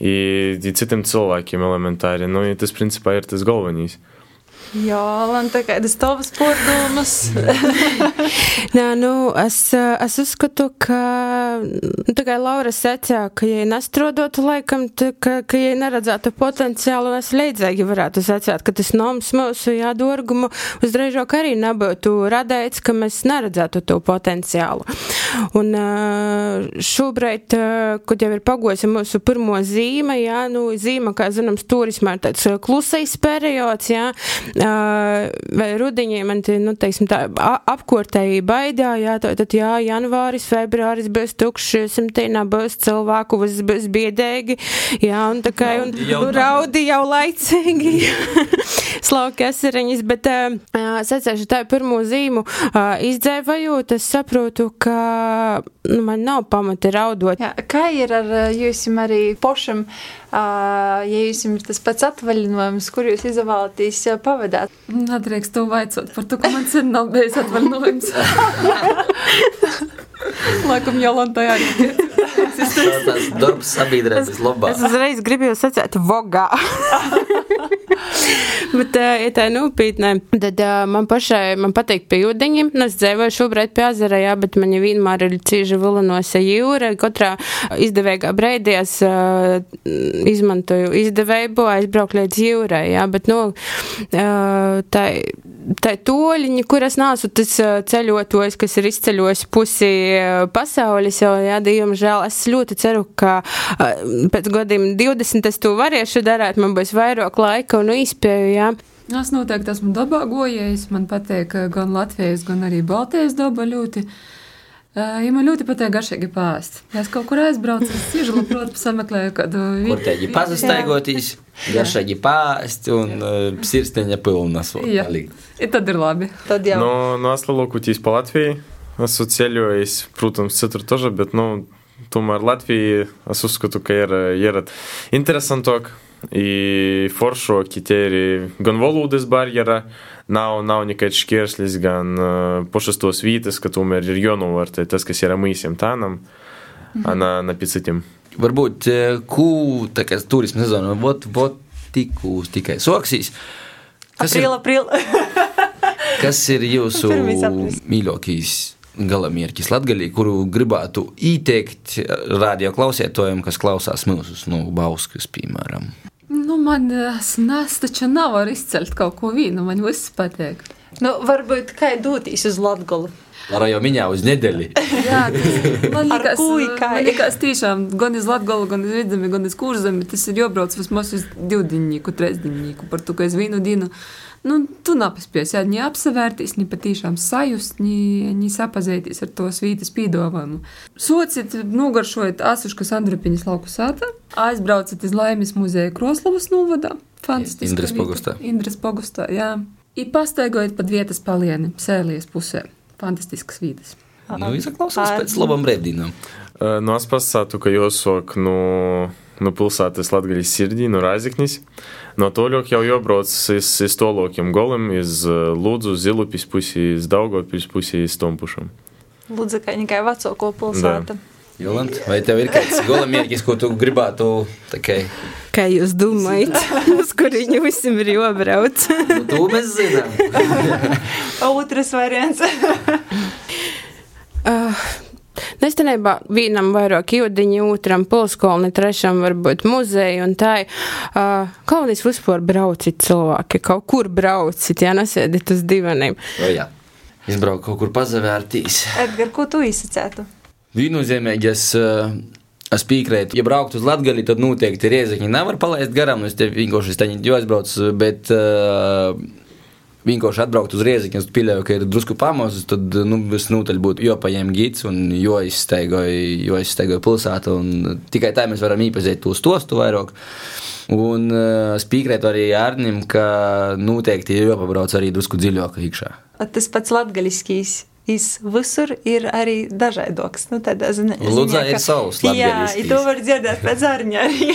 un citiem cilvēkiem elementāri. Nu, tas principā ir tas galvenais. Jā, Lanta, kādas tavas pārdomas? Nē, nu, es, es uzskatu, ka, nu, tā kā Laura secā, ka, ja nestrādātu laikam, tā, ka, ka, ja neredzētu potenciālu, es leidzēgi varētu secēt, ka tas noms mūsu jādorgumu uzreižāk arī nebūtu radēts, ka mēs neredzētu to potenciālu. Un šobrīd, kad jau ir pagosi mūsu pirmo zīme, jā, nu, zīme, kā zināms, turismā ir tāds klusais periods, jā, vai rudiņī man tie, nu, teiksim, tā apkortēji baidā, jā, tad, jā, janvāris, februāris būs tukšs, simtīnā būs cilvēku, būs, būs biedēgi, jā, un tā kā, un jau, raudi jau laicīgi, slauki eseriņas, bet es atcešu tā pirmo zīmu. Izdzēvajot, es saprotu, ka nu, man nav pamata raudot. Jā, kā ir ar jums arī pošam, ja jums ir tas pats atvaļinājums, kur jūs izvēlaties pavadāt? Nedrīkst to vaicot par to, ka man sen nav bijis atvaļinājums. Laikam Jolantai arī. Tas darbs sabiedrības labā. Es uzreiz gribēju sacīt, vogā. Bet, ja tā ir nopietnē, tad man pašai man patīk pie ūdeņiem. Nu, es dzīvoju šobrīd pie ezera, jā, bet man jau vienmēr ir cīži vilinosa jūra. Katrā izdevīgā brīdī es izmantoju izdevību aizbraukt līdz jūrai, jā, bet, nu, tā, tā toļiņa, kuras nāsu tas ceļotājs, kas ir izceļojis pusi pasaules, jau, jā, diemžēl, Es ļoti ceru, ka pēc gadiem 20 es to varēšu darīt, man būs vairāk laika un izpēju. Jā. Nu, es noteikti esmu dabāgojies. Man patīk gan Latvijas, gan arī Baltijas daba ļoti. Uh, ja man ļoti patīk garšīgi pāriest. Ja es kaut kur aizbraucu, es cieši labprāt sameklēju kādu vietu. Kur teģi pazastaigoties, garšīgi pāriest un uh, sirsteņa pilnas. Jā, I tad ir labi. Tad jau. No, no Aslaloku tīs pa Latviju. Esmu ceļojis, protams, citur toža, bet, nu, no, tomēr Latvija, es uzskatu, ka ir, ir interesantāk. Tie ir gan valodas barjera, nav, nav nekāds šķērslis, gan uh, pašas tos vietas, ka tomēr ir jānovērtē tas, kas ir mūsiem tānam, mhm. na, na picitiem. Varbūt, kū, tā kā turismu sezona, vot, vot tikūs tikai soksīs. Kas april, ir, april. kas ir jūsu mīļākais? Galamērķis Latvijā, kuru gribētu ieteikt radio klausītājiem, kas klausās mūsu no Bauskas, piemēram. Nu, man nes taču nav var izcelt kaut ko vīnu, man viss patīk. Nu, varbūt kā dūtīs uz Latgolu. Lara jau minēja uz nedēļu. Jā, tas man liekas, man liekas tiešām gan uz Latgolu, gan uz Vidzemi, gan uz Kurzemi, tas ir jābrauc vismaz uz divdiņnieku, trešdiņnieku, par to, ka es vienu dienu nu, tu nepaspēsi ja, ni apsevērties, ni patiešām sajust, ni, ni sapazēties ar to svītas pīdāvājumu. Societ, nogaršojot asuškas Andrupiņas lauku sātā, aizbraucat uz Laimes muzeja Kroslavas novadā. Fantastiski. Indras pogustā. Indras pogustā, jā. I pastaigojot pat vietas palieni, sēlies pusē. Fantastiskas vītas. Nu, izklausās pēc labam rēdinam. Nu, es pasātu, ka jāsok no, no pilsētas Latgaļas sirdī, no Raizeknis. No toļok jau jābrauc iz, iz tolokiem golim, iz Lūdzu, Zilupis pusi, iz Daugopis pusi, iz Tompušam. Lūdzu, kā tikai vecāko pilsētu. Da. Jolant, vai tev ir kāds golamērķis, ko tu gribētu? Kā... kā jūs domājat, uz kurienu visam ir jābrauc? nu, to mēs zinām. Otrs variants. uh, Nestenībā vienam vairāk jūdiņu, otram pilskolni, trešam varbūt muzeju un tā. Uh, Kaunis vispār braucit cilvēki, kaut kur braucit, ja nesēdit uz divaniem. O, jā. Izbraukt kaut kur pazavērtīs. Edgar, ko tu izsacētu? Viennozīmīgi es, eh, es piekrītu, ja brauktu uz Latviju, tad noteikti rieziņi nevar palaist garām. Es te vienkārši tādu aizbraucu, bet uh, vienkārši atbraukt uz rieziņu, es pieļauju, ka ir drusku pamazs, tad nu, visnotaļ būtu jāpaņem gids un jāizsteigoja pilsētu. Tikai tā mēs varam iepazīt to stostu vairāk. Un uh, es piekrītu arī Arnim, ka noteikti ir jāpabrauc arī drusku dziļāk iekšā. Tas pats latgaļiskīs visur ir arī dažādoks. Nu, tādā ziņā, Lūdzā ir savs. Jā, i to var dzirdēt pēc ārņa arī.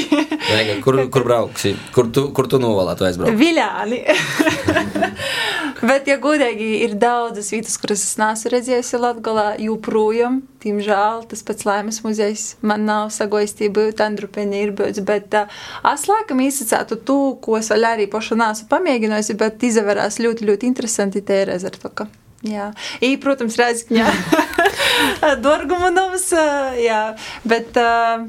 Vega, kur, kur brauksi? Kur tu, kur tu novalētu aizbraukt? Viļāni. Bet, ja godīgi, ir daudzas vietas, kuras es neesmu redzējusi Latgalā, joprojām, diemžēl, tas pats Laimas muzejs man nav sagoistība, Andrupeņa ir bijis, bet uh, es laikam izsacētu to, ko es vēl arī pašu neesmu pamēģinājusi, bet izaverās ļoti, ļoti interesanti te ir ezertoka. Jā, I, protams, Rēzakņā Dorgumu novas, jā, bet uh,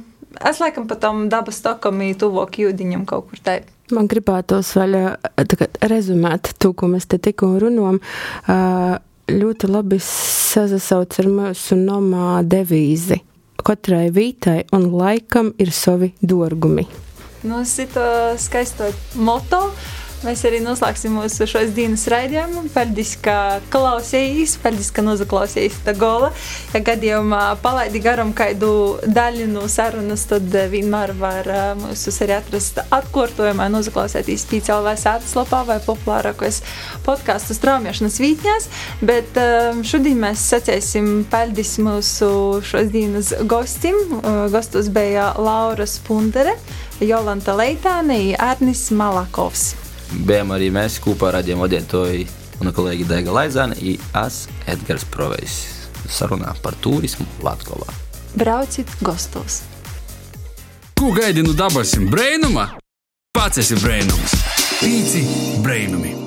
es laikam pa tam dabas tokam tuvāk jūdiņam kaut kur tā. Man gribētos vēl rezumēt to, ko mēs te tikko runājam. Uh, ļoti labi sasauc ar mūsu nomā devīzi. Katrai vītai un laikam ir savi dorgumi. Nu, tas ir skaisto moto. Mēs arī noslēgsim mūsu šos dienas raidījumu. Paldies, ka klausījāties, paldies, ka nozaklausījāties tā gola. Ja gadījumā palaidi garam kādu daļu no sarunas, tad vienmēr var mūsu arī atrast atkārtojumā, nozaklausīties PCLV sētas lapā vai populārākos podkāstu straumēšanas vītņās. Bet šodien mēs sacēsim paldies mūsu šos dienas gostim. Gostos bija Laura Spundere, Jolanta Leitāne, Arnis Malakovs bijām arī mēs kopā ar radiomu vadītāju un kolēģi Daiga Laizāne un es Edgars Provejs sarunā par turismu Latvijā. brauciet gastos. Ko gaidi no dabasim brainuma? Pats esi brainums. Pīci brainumi!